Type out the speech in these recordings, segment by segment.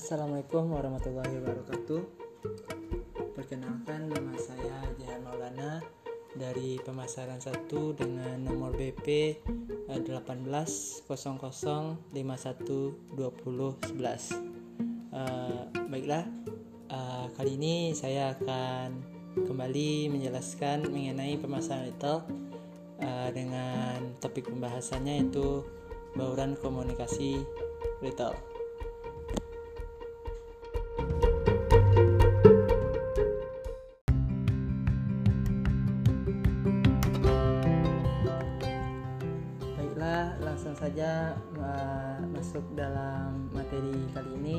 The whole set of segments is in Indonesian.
Assalamualaikum warahmatullahi wabarakatuh. Perkenalkan nama saya Jahan Maulana dari pemasaran 1 dengan nomor BP 1800512011. Uh, baiklah, uh, kali ini saya akan kembali menjelaskan mengenai pemasaran retail uh, dengan topik pembahasannya yaitu bauran komunikasi retail. Langsung saja uh, masuk dalam materi kali ini.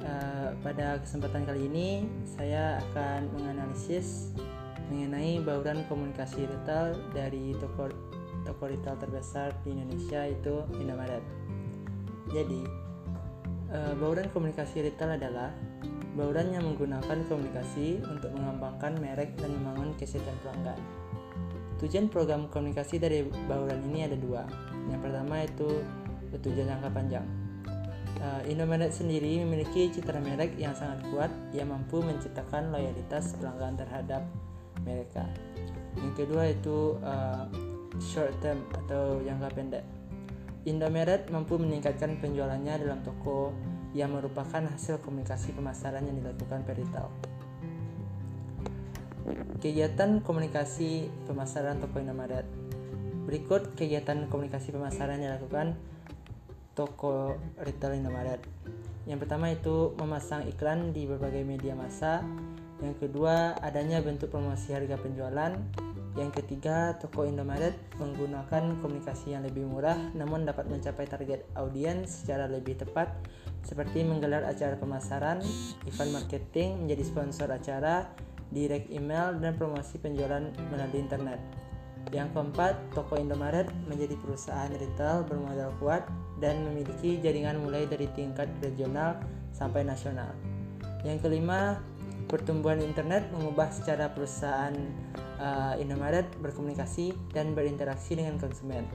Uh, pada kesempatan kali ini saya akan menganalisis mengenai bauran komunikasi retail dari toko toko retail terbesar di Indonesia itu Indomaret. Jadi, uh, bauran komunikasi retail adalah bauran yang menggunakan komunikasi untuk mengembangkan merek dan membangun kesehatan pelanggan. Tujuan program komunikasi dari bauran ini ada dua, yang pertama itu tujuan jangka panjang. Uh, Indomaret sendiri memiliki citra merek yang sangat kuat yang mampu menciptakan loyalitas pelanggan terhadap mereka. Yang kedua itu uh, short term atau jangka pendek. Indomaret mampu meningkatkan penjualannya dalam toko yang merupakan hasil komunikasi pemasaran yang dilakukan peritel. Kegiatan komunikasi pemasaran toko Indomaret Berikut kegiatan komunikasi pemasaran yang dilakukan toko retail Indomaret. Yang pertama itu memasang iklan di berbagai media massa. Yang kedua, adanya bentuk promosi harga penjualan. Yang ketiga, toko Indomaret menggunakan komunikasi yang lebih murah namun dapat mencapai target audiens secara lebih tepat seperti menggelar acara pemasaran, event marketing, menjadi sponsor acara, direct email, dan promosi penjualan melalui internet. Yang keempat, toko Indomaret menjadi perusahaan retail bermodal kuat dan memiliki jaringan mulai dari tingkat regional sampai nasional. Yang kelima, pertumbuhan internet mengubah secara perusahaan uh, Indomaret berkomunikasi dan berinteraksi dengan konsumen.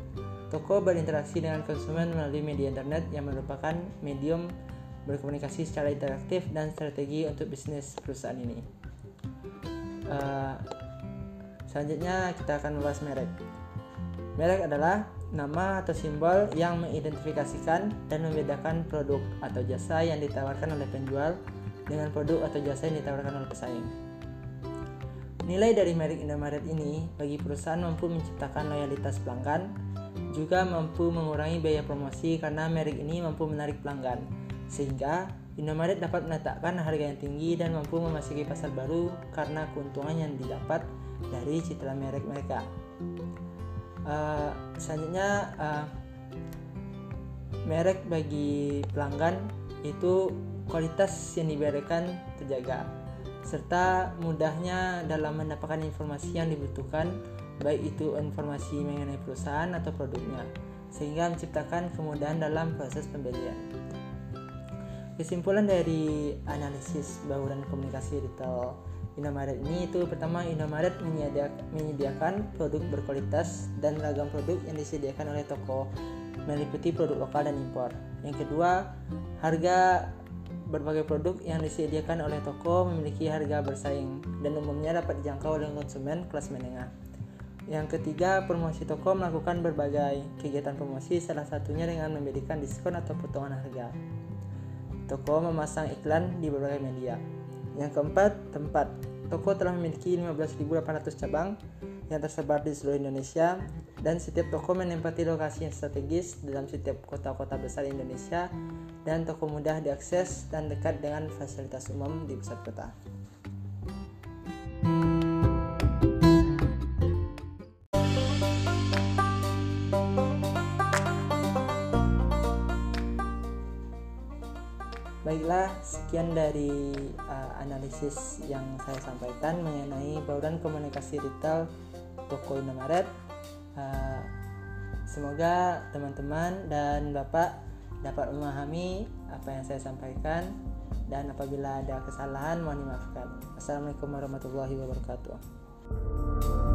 Toko berinteraksi dengan konsumen melalui media internet yang merupakan medium berkomunikasi secara interaktif dan strategi untuk bisnis perusahaan ini. Uh, Selanjutnya kita akan membahas merek. Merek adalah nama atau simbol yang mengidentifikasikan dan membedakan produk atau jasa yang ditawarkan oleh penjual dengan produk atau jasa yang ditawarkan oleh pesaing. Nilai dari merek Indomaret ini bagi perusahaan mampu menciptakan loyalitas pelanggan, juga mampu mengurangi biaya promosi karena merek ini mampu menarik pelanggan, sehingga Indomaret dapat meletakkan harga yang tinggi dan mampu memasuki pasar baru karena keuntungan yang didapat dari citra merek mereka. Uh, selanjutnya uh, merek bagi pelanggan itu kualitas yang diberikan terjaga serta mudahnya dalam mendapatkan informasi yang dibutuhkan baik itu informasi mengenai perusahaan atau produknya sehingga menciptakan kemudahan dalam proses pembelian. Kesimpulan dari analisis bauran komunikasi retail Indomaret ini itu pertama Indomaret menyediakan produk berkualitas dan ragam produk yang disediakan oleh toko meliputi produk lokal dan impor. Yang kedua, harga berbagai produk yang disediakan oleh toko memiliki harga bersaing dan umumnya dapat dijangkau oleh konsumen kelas menengah. Yang ketiga, promosi toko melakukan berbagai kegiatan promosi, salah satunya dengan memberikan diskon atau potongan harga. Toko memasang iklan di berbagai media. Yang keempat, tempat. Toko telah memiliki 15.800 cabang yang tersebar di seluruh Indonesia dan setiap toko menempati lokasi yang strategis dalam setiap kota-kota besar Indonesia dan toko mudah diakses dan dekat dengan fasilitas umum di pusat kota. Baiklah, sekian dari uh, analisis yang saya sampaikan mengenai bauran komunikasi retail toko Indomaret. Uh, semoga teman-teman dan Bapak dapat memahami apa yang saya sampaikan dan apabila ada kesalahan mohon dimaafkan. Assalamualaikum warahmatullahi wabarakatuh.